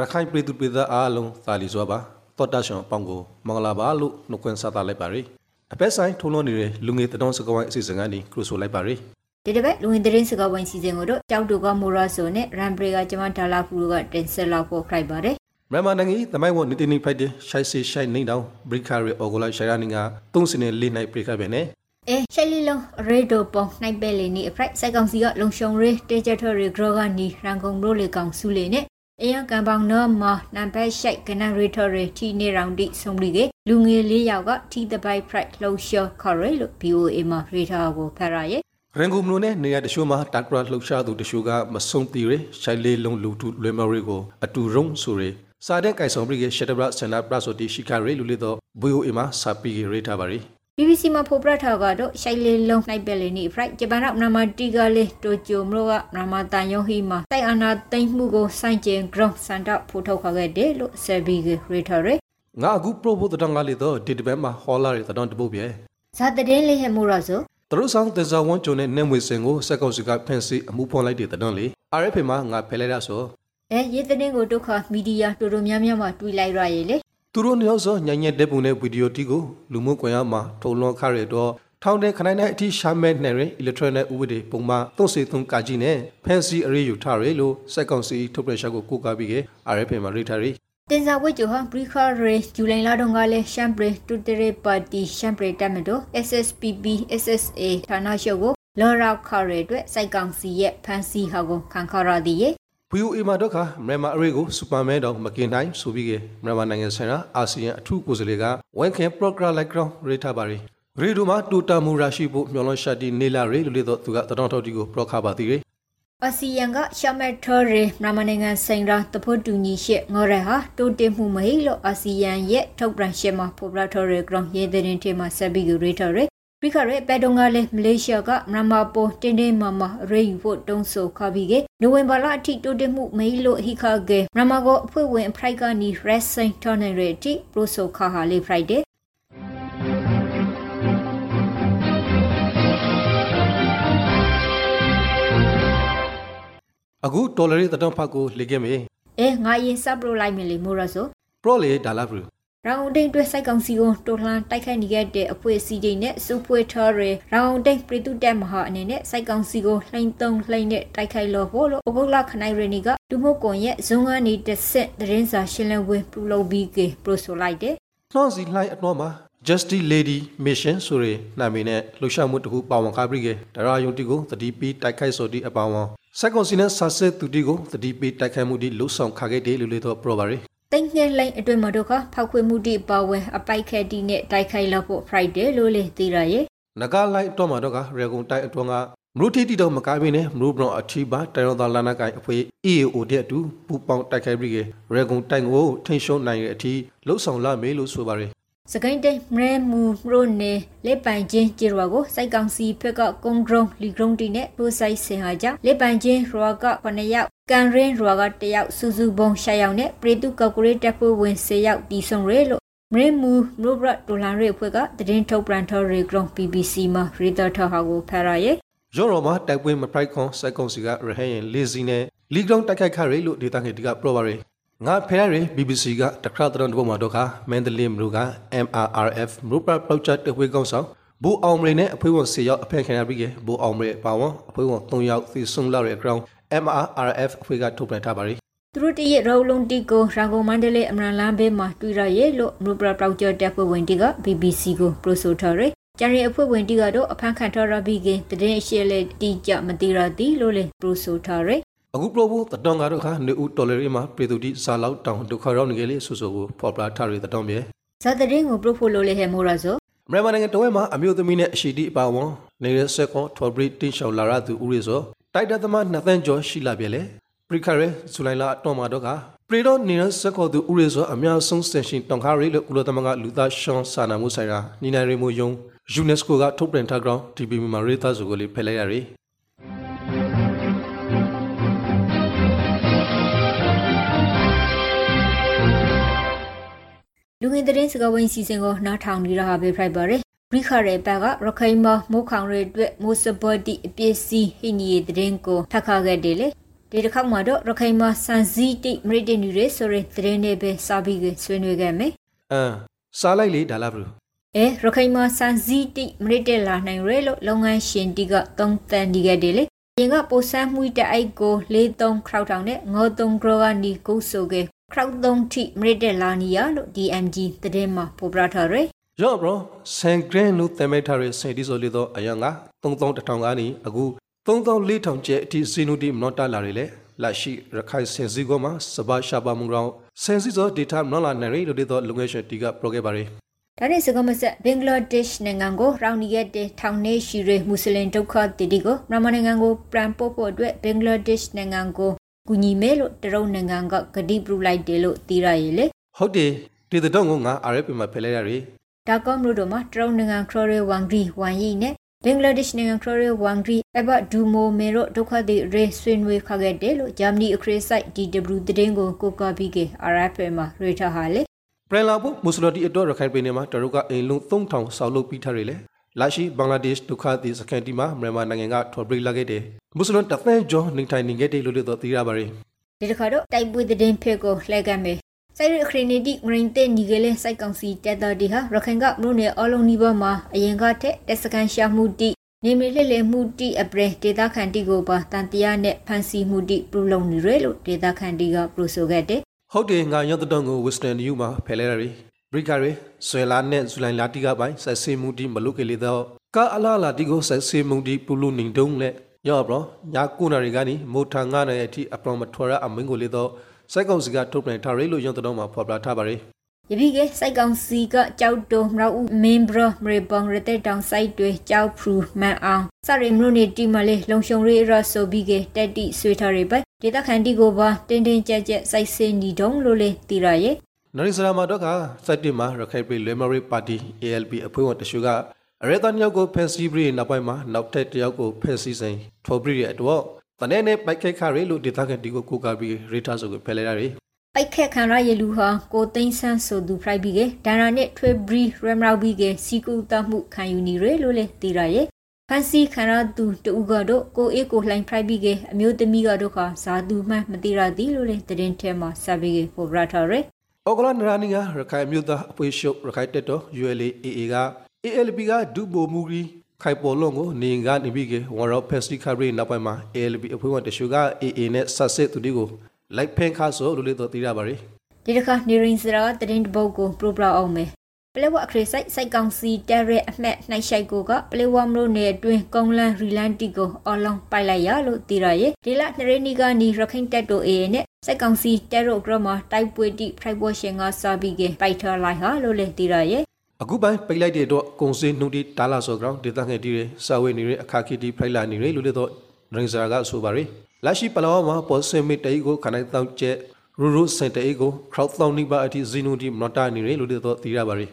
ရခိုင်ပြည်သူပြည်သားအားလုံးသာလီစွာပါတော်တာရှင်အပေါင်းကိုမင်္ဂလာပါလို့နှုတ်ခွန်းဆက်သလိုက်ပါရယ်အပက်ဆိုင်ထုံလွန်နေတဲ့လူငယ်တတော်စကဝိုင်းအစီအစဉ်ကနေခရူဆိုလိုက်ပါရယ်ဒီတစ်ပတ်လူဝင်သတင်းစကားဝိုင်းစီစဉ်ကိုတော့ကြောက်တူကမိုရာဆိုနဲ့ရန်ဘရီကကျမဒါလာဖူတို့ကတင်ဆက်လောက်ဖို့ခိုက်ပါတယ်မြန်မာနိုင်ငံသမိုင်းဝနီတီနီဖိုက်တဲ့ရှိုက်စီရှိုက်နေတောင်ဘရိခါရီအော်ဂိုလိုက်ရှိုင်ရနီကသုံးစနေလေးနိုင်ပရိခါပဲနဲ့အဲရှိုက်လီလုံးရေဒိုပုံနိုင်ပဲလီနီအဖရိုက်စိုက်ကောင်စီကလုံရှုံရေးတေချာထော်ရီဂရောဂနီရန်ကုန်ရိုလေကောင်စုလေနဲ့ အယံကံပေါင်းနော်မနံပါတ်ရှိုက်ကနရီထော်ရီတီနေရောင်တိဆုံးပြီးကလူငယ်လေးယောက်ကတီတပိုက်ဖရိုက်လှုပ်ရှားခေါ်ရလို့ BOA မှာရေထားကိုဖတ်ရရဲ့ရန်ကုန်မြို့နဲ့နေရာတချို့မှာတက်ဂရလှုပ်ရှားသူတချို့ကမဆုံးတီရရှိုက်လေးလုံးလူထုလွေမရီကိုအတူရုံဆိုရစာတဲ့ကိုင်ဆောင်ပြီးရှက်တဘရဆန္ဒပရဆိုတီရှိခရီလူလေးတော့ BOA မှာစာပီရေးထားပါရယ် BBC မှာဖော်ပြထားကတော့ရှိုက်လေးလုံးနိုင်ပဲလေနီဖရိုက်ဂျပန်ကနမတီကလေးတိုကျိုမလို့ကနမတန်ယုံဟီမှာတိုက်အာနာသိမ့်မှုကိုစိုင်းကျင် ground စန်တော့ဖိုးထုတ်ခခဲ့တယ်လို့ဆယ်ဘီကရီထော်ရငါအခုပရိုဘိုတတောင်ကလေးတော့ဒီတပတ်မှာဟောလာရတဲ့တောင်တပုတ်ပြဲဇာတတဲ့လေးဟဲမိုရဆိုသူတို့ဆောင်တေဇာဝန်ကျုံနဲ့နေမွေစင်ကိုစက်ကောင်စီကဖန်စီအမှုဖွန်လိုက်တဲ့တောင်လေ RFA မှာငါဖယ်လိုက်ရဆိုအဲရေးတဲ့ကိုဒုက္ခမီဒီယာတူတူများများမှာတွေ့လိုက်ရရဲ့လေ သူတို့နှစ်ယောက်စောညံ့ညက်တဲ့ပုံနဲ့ဗီဒီယိုတီကိုလူမှုကွန်ရက်မှာထုံလွန်ခရတော့ထောင်းတဲ့ခနိုင်တဲ့အထိရှာမဲနဲ့ရင် electronic ဥပဒေပုံမှန်33ကကြီးနဲ့ဖန်စီအရေးယူထားရလို့စက်ကောင်စီထုတ်ပြန်ချက်ကိုကိုးကားပြီးက RFA မှာရေးထားရတင်စာဝိတ်ကျဟာဘရီခါရေဂျူလိုင်လာတုန်းကလည်းရှမ်ပရီတူတရေပါတီရှမ်ပရီတက်မတို SSPB SSA ဌာနရှုပ်ကိုလော်ရောက်ခါရဲအတွက်စိုက်ကောင်စီရဲ့ဖန်စီဟာကိုခံခရသည်ရဲ့ VOA မှာတော့ခမြန်မာအရေးကိုစူပါမဲတော့မကင်တိုင်းဆိုပြီးကမြန်မာနိုင်ငံဆိုင်ရာအာဆီယံအထူးကိုယ်စားလှယ်ကဝန်ခံ program like ground ရေးထားပါရီရေဒိုမှာတူတာမူရာရှိဖို့မျှော်လင့်ရှာတီနေလာရေလို့လေတော့သူကတတော်တော်တီကိုပရောခါပါသေးတယ်အာဆီယံကရှမတ်ထော်ရေမြန်မာနိုင်ငံဆိုင်ရာတဖို့တူညီရှေ့ငေါ်ရဟာတိုးတက်မှုမဟိလို့အာဆီယံရဲ့ထုတ်ပြန်ရှေ့မှာဖော်ပြထော်ရေဂရောင်းရေးတဲ့တင်မှာဆက်ပြီးရေထော်ရေ ပြီးခရဲပဲတုံကလည်းမလေးရှားကမြန်မာပေါ်တင်းတင်းမာမာရေယူဖို့တုံးဆိုခါပြီးကနိုဝင်ဘာလအထိတိုးတက်မှုမဟိလို့ဟိခါကေမြန်မာကိုအဖွဲ့ဝင်အဖရိုက်ကနီ wrestling tournament အထိပရိုဆိုခါဟာလေး Friday အခုဒေါ်လာရေးတတော်ဖတ်ကိုလေခဲ့မေအဲငါရင်စပရိုလိုက်မလီမိုရဆိုပရောလေဒါလာဘရူ ရောင်တိန်တွဲစိုက်ကောင်စီကိုတိုလှန်တိုက်ခိုက်နေခဲ့တဲ့အဖွဲ့အစည်းတွေနဲ့စူဖွေထော်ရီရောင်တိန်ပြည်သူတက်မဟာအနေနဲ့စိုက်ကောင်စီကိုလှိမ့်တုံလှိမ့်နဲ့တိုက်ခိုက်လို့ဖို့လို့အဘုတ်လခနိုင်ရနီကဒုမကွန်ရဲ့ဇုံကနေတစ်ဆက်သတင်းစာရှင်းလင်းပွဲပြုလုပ်ပြီးကပရိုဆိုလိုက်တယ်နှောင်းစီလှိုင်းအတော့မှာ Justice Lady Mission ဆိုရနာမည်နဲ့လှူရှာမှုတခုပါဝင်ကားပြီးကဒရာယုံတီကိုတတိပီတိုက်ခိုက်ဆိုတီအပောင်းဝစက်ကွန်စီနဲ့ဆာဆက်သူတီကိုတတိပီတိုက်ခိုက်မှုဒီလှုပ်ဆောင်ခခဲ့တယ်လို့လေတော့ပရောပါရီ တိတ်ငယ်လိန်အတွင်မတို့ကဖောက်ခွေမှုတိပါဝင်အပိုက်ခက်တီနဲ့တိုက်ခိုက်လို့ဖို့ Friday လို့လေသိရရဲ့နဂါလိုက်တော့မှာတော့ကရေကုန်တိုက်အတွန်းကမရုတီတီတော့မကားဘင်းနဲ့မရုဘရောအချီပါတိုင်ရောသားလာနာကိုင်အဖွဲ EAO တဲ့အတူပူပေါင်းတိုက်ခိုက်ပြီးကရေကုန်တိုင်ကိုထိန်ရှုံးနိုင်တဲ့အထိလှုပ်ဆောင်လာမေလို့ဆိုပါရီစကိုင်းတိန်မရဲမူရိုနေလက်ပိုင်ချင်းကျေရွာကိုစိုက်ကောင်စီဖက်ကကုံဂရုံလီဂရုံတီနဲ့ပရိုဆိုင်စင်ဟာကြောင့်လက်ပိုင်ချင်းရွာက9ယောက် ကန်ရင်ရွာက1ယောက်စူစူဘုံ6ယောက်နဲ့ပရီတုကော်ကိုရေးတပ်ဖွဲ့ဝင်10ယောက်တီဆုံရဲလို့မရဲမူနိုဘရဒိုလန်ရဲဖွဲ့ကတရင်ထုတ်ပြန်ထော်ရီဂရုံ BBC မှာရီတာထော်ဟာကိုဖရရဲရော်ရော်မှာတိုက်ပွဲမဖိုက်ခွန်စက်ကွန်စီကရဟရင်လေးစီနဲ့လီဂရောင်းတိုက်ခိုက်ခရဲလို့ဒေတာငယ်ဒီကပရောပါရီငါဖဲရရီ BBC ကတခါတရန်တဘမှာတော့ခမန်ဒလီမရူက MRRF မရူပပလောက်ချတ်တဝေကောင်းဆောင်ဘူအောင်မရီနဲ့အဖွဲဝန်10ယောက်အဖက်ခံရပြီးကဘူအောင်မရီပါဝန်အဖွဲဝန်3ယောက်သီဆုံလာရဲ့ ground MRRF အဖွဲကထုတ်ပြန်ထားပါရီသူတို့တရဲ့ရောလုံးတီကိုရာဂိုမန္တလေးအမရန်လမ်းဘေးမှာတွေ့ရရဲ့လို့မူပရပရောက်ကျော်တပ်ဖွဲ့ဝင်တီက BBC ကိုပရိုဆိုထော်ရဲကျန်ရအဖွဲ့ဝင်တီကတော့အဖမ်းခံထော်ရပြီးကတရင်ရှေလေတီကြမတိရတီလို့လေပရိုဆိုထော်ရဲအခုပရိုဘူးတတောင်ကတော့ခနေဦးတော်လရီမှာပြည်သူတိဇာလောက်တောင်ဒုက္ခရောက်နေကြလေဆူဆူကိုဖော်ပြထားရတဲ့တောင်မြေဇာတရင်ကိုပရိုဖိုလိုလေဟဲမိုရာဆိုမြန်မာနိုင်ငံတော်ဝဲမှာအမျိုးသမီးနဲ့အရှိတီအပါဝန်နေတဲ့ဆက်ကွန်ထော်ဘရီတင်ရှောင်လာရသူဦးရီဆို တိုက်တာသမားနှစ်သန်းကျော်ရှိလာပြလေပရိခရဲဇူလိုင်လအတော်မှာတော့ကပရီတော့နေတဲ့ဆက်ကောသူဦးရီဆိုအများဆုံးစင်ရှင်တောင်ခါရီလို့ကုလသမဂ္ဂလူသားရှောင်းစာနာမှုဆိုင်ရာညီနိုင်ရီမိုယုံ UNESCO ကထုတ်ပြန်ထားကြောင်း TPM မှာရေးသားစုကိုလေးဖယ်လိုက်ရရီလူငင်တဲ့စကဝင်းစီစဉ်ကိုနားထောင်နေရတာပဲဖိုက်ပါရယ် ရိခရဲဘက်ကရခိုင်မမိုးခေါင်ရဲအတွက်မိုးစဘော်တီအပြည့်စီဟိနီရဲ့တဲ့ကိုထပ်ခါခဲ့တယ်လေဒီတစ်ခေါက်မှာတော့ရခိုင်မှာစန်စီတိမရိတနီရဲဆိုတဲ့သတင်းတွေပဲစာပြီးကဆွေးနွေးခဲ့မယ်အမ်စားလိုက်လေဒါလားဘလူအဲရခိုင်မှာစန်စီတိမရိတလာနိုင်ရဲလို့လုပ်ငန်းရှင်တီကသုံးတန်ဒီခဲ့တယ်လေရင်ကပိုဆန်းမှုတဲ့အိုက်ကို43ခရောက်ထောင်နဲ့ငေါ3ဂရောကနေကုဆိုကခရောက်3ထိမရိတလာနီယာလို့ DMG သတင်းမှာပေါ်ပြထားရဲ ရော့ဘရောဆန်ဂရန်လို့သတ်မှတ်ထားတဲ့စင်ဒီဆိုလေးတော့အရန်က3000ကနေအခု3400ကျဲအထိစီနူတီမနော့တာလာတွေလေလက်ရှိရခိုင်စင်စီကောမှာစပါရှာပါမှုရောင်းစင်စီဆိုဒေတာမနော့လာနိုင်လို့တဲ့လုံငယ်ရှင်တီကပရိုခဲ့ပါရီဒါနဲ့စကမဆက်ဘင်္ဂလားဒေ့ရှ်နိုင်ငံကိုရောင်နီရက်တဲ့ထောင်နေရှိရမွတ်စလင်ဒုက္ခသည်တွေကိုမြန်မာနိုင်ငံကိုပြန်ပို့ဖို့အတွက်ဘင်္ဂလားဒေ့ရှ်နိုင်ငံကိုကူညီမယ်လို့တရုတ်နိုင်ငံကကတိပြုလိုက်တယ်လို့သိရရဲ့လေဟုတ်တယ်ဒီတဲ့တော့ငါ RFP မှာဖယ်လိုက်ရရီ ဒါကောမလို့တော့မှာတရုတ်နိုင်ငံခရိုရဲဝမ်ဂရီဝမ်ယီနဲ့ဘင်္ဂလားဒေ့ရှ်နိုင်ငံခရိုရဲဝမ်ဂရီအဘဒူမိုမေရိုဒုက္ခသည်ရေဆွေးနွေးခခဲ့တယ်လို့ဂျာမနီအခရေးဆိုင် DW သတင်းကိုကိုကာပြီးက RFP မှာရေးထားဟာလေပရန်လာဖို့မွတ်စလတီအတော့ရခိုင်ပြည်နယ်မှာတရုတ်ကအိမ်လုံး3000ဆောက်လုပ်ပြီးထားရလေလာရှိဘင်္ဂလားဒေ့ရှ်ဒုက္ခသည်စခန်းတီမှာမြန်မာနိုင်ငံကထော်ပရိလာခဲ့တယ်မွတ်စလန်တသန်းကျော်နေထိုင်နေခဲ့တယ်လို့တော့သိရပါရီဒီတစ်ခါတော့တိုက်ပွဲသတင်းဖက်ကိုလှည့်ကမ်းမယ် စိုက်ရခရနီတီငရင်တဲ့ညီကလေးစိုက်ကောင်စီတက်တော်ဒီဟာရခိုင်ကမလို့နယ်အလုံးနီးပါးမှာအရင်ကထက်တက်စကန်ရှာမှုတီနေမီလှည့်လည်မှုတီအပရဒေတာခန်တီကိုပါတန်တရားနဲ့ဖန်စီမှုတီပြုလုပ်နေရလို့ဒေတာခန်တီကပြုဆိုခဲ့တယ်ဟုတ်တယ်ငါရောက်တဲ့တော့ကို Western New မှာဖယ်လဲရရီဘရိကာရီဆွေလာနဲ့ဇူလိုင်လာတီကပိုင်းဆက်ဆေးမှုတီမလုကလေးတော့ကာအလာလာတီကိုဆက်ဆေးမှုတီပူလူနေတုံးလက်ရောဘရညာကုနာရီကနေမိုထာငါနဲ့အထိအပရောမထွရအမင်းကိုလေးတော့ စိုက်ကောင်စီကထုတ်ပြန်ထားရလို့ရောက်တဲ့တော့မှာဖော်ပြထားပါရီယပိကစိုက်ကောင်စီကကြောက်တုံမရဦးမင်းဘရမရေပောင်ရတဲ့တောင်စိုက်တွေကြောက်ဖရူမန်အောင်စရိမလို့နေတီမလေးလုံရှုံရေးရဆိုပြီးကတက်တိဆွေထားရပဲဒေတာခန်တီကိုပါတင်းတင်းကြပ်ကြပ်စိုက်စင်းညီတုံးလို့လေတီရရဲ့နရိစရာမာတော့ကစိုက်တင်မှာရခိုင်ပြည်လွေမရီပါတီ ALP အဖွဲ့ဝင်တချို့ကအရဲတန်ယောက်ကိုဖန်စီဘရီနောက်ပိုင်းမှာနောက်ထပ်တယောက်ကိုဖန်စီစိန်ထော်ဘရီရဲ့အတွက် တနေ့နဲ့ပိုက်ခိုက်ခရီလို့ဒေတာကန်တီကိုကိုကာပြီးရေတာဆိုကိုဖယ်လိုက်ရတယ်ပိုက်ခက်ခံရရလူဟာကိုသိန်းဆန်းဆိုသူဖရိုက်ပြီးကဒါနာနဲ့ထွေဘရီရမ်ရောက်ပြီးကစီကူတမှုခံယူနေရလို့လေတီရရဲ့ဖန်စီခံရသူတူကတော့ကိုအေးကိုလှိုင်းဖရိုက်ပြီးကအမျိုးသမီးကတော့ခါဇာသူမှမသိရသည်လို့လေတရင်ထဲမှာစပြီးကပေါ်ရထားရယ်ဩဂလနရာနီကရခိုင်မြို့သားအပွေရှုပ်ရခိုင်တက်တော် ULA AA က ALP ကဒုဘိုမူရီ ခိုင်ပေါ်လုံးကိုနေကနေပြီးကဝန်ရောဖက်စတီခရီနောက်ပိုင်းမှာ ALP အဖွဲ့ဝင်တချို့က AA နဲ့ဆက်စစ်သူတွေကိုလိုက်ဖင်ခါဆိုလို့လေတော့သိရပါရီဒီတစ်ခါနေရင်စရာတရင်တပုတ်ကိုပရိုပရာအောင်မယ်ပလေဝအခရစိုက်စိုက်ကောင်စီတဲရဲအမှတ်နှိုက်ရှိုက်ကိုကပလေဝမလို့နေအတွင်းကုန်းလန်ရီလန်တီကိုအလောင်းပိုက်လိုက်ရလို့သိရရဲ့ဒီလနှရနီကနီရခိုင်တက်တိုအေနဲ့စိုက်ကောင်စီတဲရိုဂရမတိုက်ပွဲတိဖရိုက်ဘောရှင်ကစာပြီးကပိုက်ထားလိုက်ဟာလို့လေသိရရဲ့ အခုပိုင်းပိတ်လိုက်တဲ့တော့ကုံစင်းနှုတ်တီတာလာဆိုကောင်ဒေတာငယ်တီးရစာဝေနေရအခါခီတီဖိုင်လာနေရလို့လေတော့ရင်စာကဆိုပါရီလာရှိပလောမှာပေါ်စင်မီတေကိုခနိုင်တောက်ကျက်ရူရူစင်တေကို crowd တောင်းနိပါအထိဇီနိုတီမနတာနေရလို့လေတော့သိရပါရီ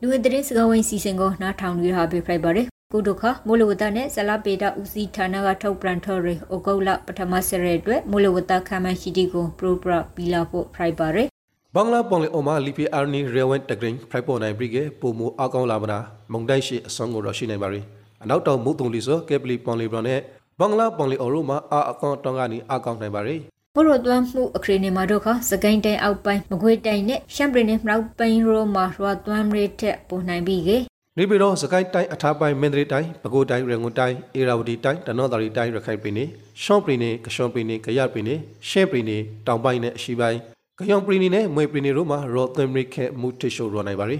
လူဝသတင်းစကားဝိုင်းစီစဉ်ကိုနားထောင်ရဟာပြဖိုက်ပါတယ် ကုဒုခမိုးလဝတနဲ့ဇလပေတာဦးစီးဌာနကထုတ်ပြန်ထော်ရဩဂုတ်လပထမဆရဲအတွက်မိုးလဝတခမ်းမရှိတီကိုပရိုပရာပီလာဖို့ဖိုက်ပါတယ်ဘင်္ဂလားပေါ်လေအိုမာလီပီအာနီရေဝန်တဂရင်းဖရိုက်ပေါ်နိုင်ဘရီကေပိုမိုအကောင်းလာမနာမုန်တိုင်းရှိအစွမ်းကိုရရှိနိုင်ပါရီအနောက်တောင်မုတ်တုံလီဆိုကေပလီပွန်လီဘရနဲ့ဘင်္ဂလားပွန်လီအိုရိုမှာအာအကောင်းတောင်းကနေအကောင်းနိုင်ပါရီဘိုရိုသွမ်းမှုအခရနေမှာတော့ခစကိုင်းတိုင်အောက်ပိုင်းမကွေးတိုင်နဲ့ရှမ်ပရီနဲ့မြောက်ပိုင်းရိုမှာရွာသွမ်းရဲထက်ပုံနိုင်ပြီးကေ နေပြည်တော်စကိုင်းတိုင်းအထားပိုင်းမင်းတရီတိုင်းပဲခူးတိုင်းရန်ကုန်တိုင်းအေရာဝတီတိုင်းတနောတာရီတိုင်းရခိုင်ပြည်နယ်ရှောင်းပြည်နယ်ကရှောင်းပြည်နယ်ကရပြည်နယ်ရှဲပြည်နယ်တောင်ပိုင်းနဲ့အရှေ့ပိုင်းကယောင်ပြည်နယ်နဲ့မွေပြည်နယ်တို့မှာရော့သမရစ်ခဲမူတရှိုရောနိုင်ပါရီ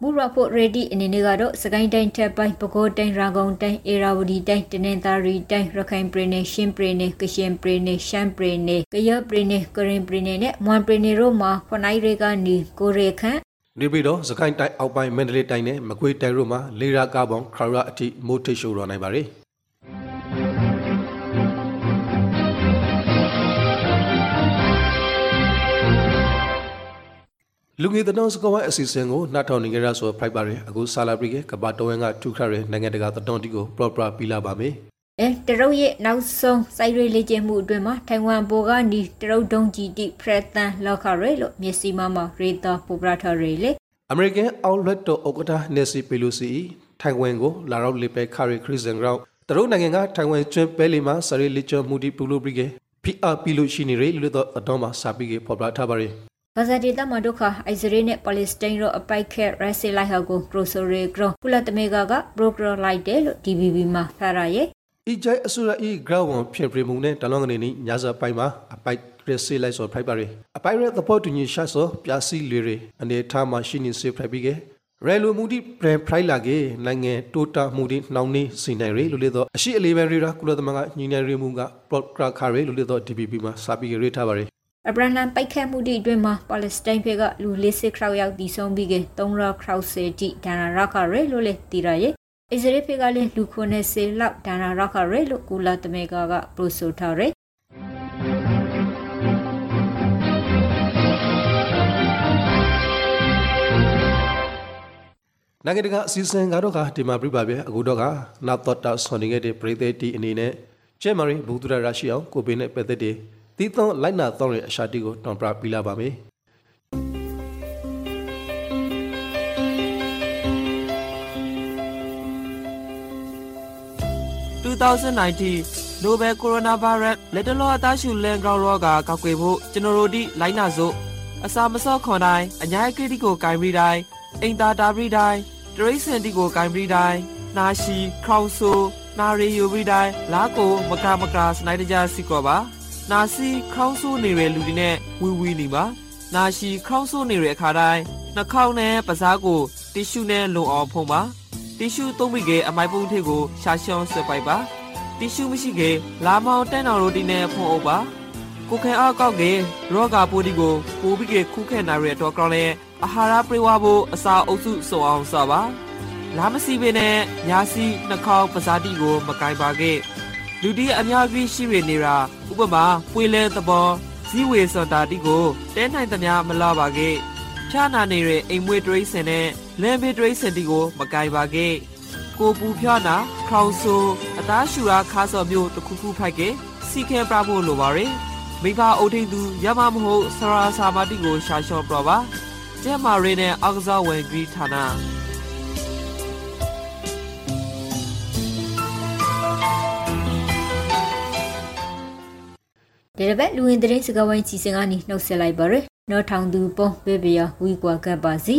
မူရဖို့ရေဒီအနေနဲ့ကတော့စကိုင်းတိုင်းထက်ပိုင်းပဲခူးတိုင်းရာဂုံတိုင်းအေရာဝတီတိုင်းတနင်္သာရီတိုင်းရခိုင်ပြည်နယ်ရှင်းပြည်နယ်ကရှင်ပြည်နယ်ရှမ်းပြည်နယ်ကရပြည်နယ်ကရင်ပြည်နယ်နဲ့မွန်ပြည်နယ်တို့မှာခွန်နိုင်တွေကနေကိုရေခန့် နေပြည်တော်စကိုင်းတိုင်းအောက်ပိုင်းမန္တလေးတိုင်းနဲ့မကွေးတိုင်းတို့မှာလေရာကားပေါင်းခရရအထိမူတရှိုရောနိုင်ပါရီလူငယ်တနောစကဝိုင်းအစီအစဉ်ကိုနှာထောင်နေကြရဆိုဖိုက်ပါရယ်အခုဆာလာပရီကကဘာတော်ဝင်ကထူခရယ်နိုင်ငံတကာတတော်တီကို proper ပြီးလာပါမယ် အဲတရုတ်ရဲ့နောက်ဆုံးစိုက်ရွေးလေ့ကျင့်မှုအတွင်းမှာထိုင်ဝမ်ဘောကနီတရုတ်ဒုံဂျီတီဖရက်တန်လောက်ခရဲလို့မျက်စိမမရေတာပူပရာထရဲလေအမေရိကန်အောက်လွှတ်တော်ဥက္ကဋ္ဌနယ်စီပီလိုစီထိုင်ဝမ်ကိုလာရောက်လေပဲခါရီခရစ်စန်ဂရောင်းတရုတ်နိုင်ငံကထိုင်ဝမ်ကျွန်းပဲလီမှာစရီလီချောမူဒီပူလိုပရီကေ PR ပီလိုရှိနေရလို့တော့အတော်မှာစာပြီးကေဖော်ပြထားပါရယ်ဂဇာဒေတာမဒုခအိုက်စရေးနဲ့ပါလက်စတိုင်းတို့အပိုက်ခဲရက်ဆီလိုက်ဟာကိုပရိုဆိုရီဂရကုလတမေဂါကဘရိုကရလိုက်တယ်လို့ DBB မှာဖရရဲ့ ဤကြိုင်အစိုးရဤဂရောင်းဝန်ဖြစ်ပြမှုနဲ့တလောင်းကနေနီညစာပိုင်းမှာအပိုက်ရစီလိုက်ဆိုဖိုက်ပါရယ်အပိုက်ရသဘောတူညီရှာဆိုပြစီလေရအနေထားမှာရှိနေစေဖိုက်ပြီးကေရဲလူမှုဒီပရန်ဖရိုင်လာကေနိုင်ငံတိုတာမှုဒီနှောင်းနေစီနိုင်ရလို့လေတော့အရှိအလေးပဲရီရာကုလသမဂ္ဂညီနိုင်ရမှုကပရော့ကရခါရလို့လေတော့ DPP မှာစာပြီးရထားပါရယ်အဗရန်လန်ပိုက်ခတ်မှုတွေအတွင်းမှာပါလက်စတိုင်းဘက်ကလူ40ခရောက်ရောက်တည်ဆုံးပြီးက3ရခရောက်စေတိဒါနာရခရဲလို့လေတည်ရရဲ့ အစ္စရေးဘက်ကလည်းလူ90လောက်ဒါနာရခရဲလို့ကုလတမေကကပရိုဆိုထားရဲနိုင်ငံတကာအစည်းအဝေးကတော့ကဒီမှာပြပါပဲအခုတော့ကနောက်တော့တာဆွန်နေခဲ့တဲ့ပရိသတ်တီအနေနဲ့ကျဲမာရီဘူဒရာရရှိအောင်ကိုပေးနဲ့ပတ်သက်တဲ့တီးသွန်းလိုက်နာသောရဲ့အရှာတီကိုတောင်ပြပြလာပါမယ် 2019 Nobel Coronavirus လက်တလောအသားရှူလန်ဂရောင်းရောဂါကောက်ွယ်ဖို့ကျွန်တော်တို့ဒီလိုင်းနာစို့အစာမစော့ခွန်တိုင်းအညာကိတိကိုဂိုင်ပြီးတိုင်းအိမ်သာတာပြီးတိုင်းတရိစင်တီကိုဂိုင်ပြီးတိုင်းနာရှိခေါင်ဆူနာရီယူပြီးတိုင်းလာကိုမကမကစနိုက်တကြစီကောပါနာစီခေါင်းဆူနေတဲ့လူတွေနဲ့ဝီဝီနေပါနာရှိခေါင်းဆူနေတဲ့အခါတိုင်းနှာခေါင်းနဲ့ပစားကိုတီရှူနဲ့လုံအောင်ဖုံးပါ တီရှူသုံးပြီးကအမိုက်ပုံးထည့်ကိုရှာရှောင်းဆွဲပိုက်ပါတီရှူမရှိကေလာမောင်တန်းတော်ရိုတီနဲ့ဖုံးအုပ်ပါကိုခဲအားကောက်ကေရောဂါပိုးဒီကိုပိုးပြီးကေခုခဲနာရတဲ့တော့ကောင်းလဲအာဟာရပြေဝဖို့အစာအုပ်စုစုံအောင်စပါလာမစီပင်နဲ့ညာစီနှာခေါင်းပဇာတိကိုမကင်ပါခဲ့လူတီအများကြီးရှိရနေတာဥပမာပွေလဲသဘောဇီဝေစတာတိကိုတဲနိုင်သမျှမလာပါခဲ့ ဖြာနာနေတဲ့အိမ်မွေးတရိစင်နဲ့လမ်းဘေးတရိစင်တီကိုမကင်ပါခဲ့ကိုပူဖြာနာခေါင်ဆူအသားရှူရာခါစော်မျိုးတစ်ခုခုဖိုက်ကစီခဲပြဖို့လိုပါရယ်မိဘအုပ်ထိန်သူရမမဟုတ်ဆရာစာမတိကိုရှာလျှော့ပြပါကျဲမာရီနဲ့အောက်ကစားဝင်ဂရီဌာနဒီတစ်ပတ်လူဝင်သတင်းစကားဝိုင်းစီစဉ်ကနေနှုတ်ဆက်လိုက်ပါရယ် နော်ထောင်သူပုံဘေဘီယာဝီကွာကပ်ပါစီ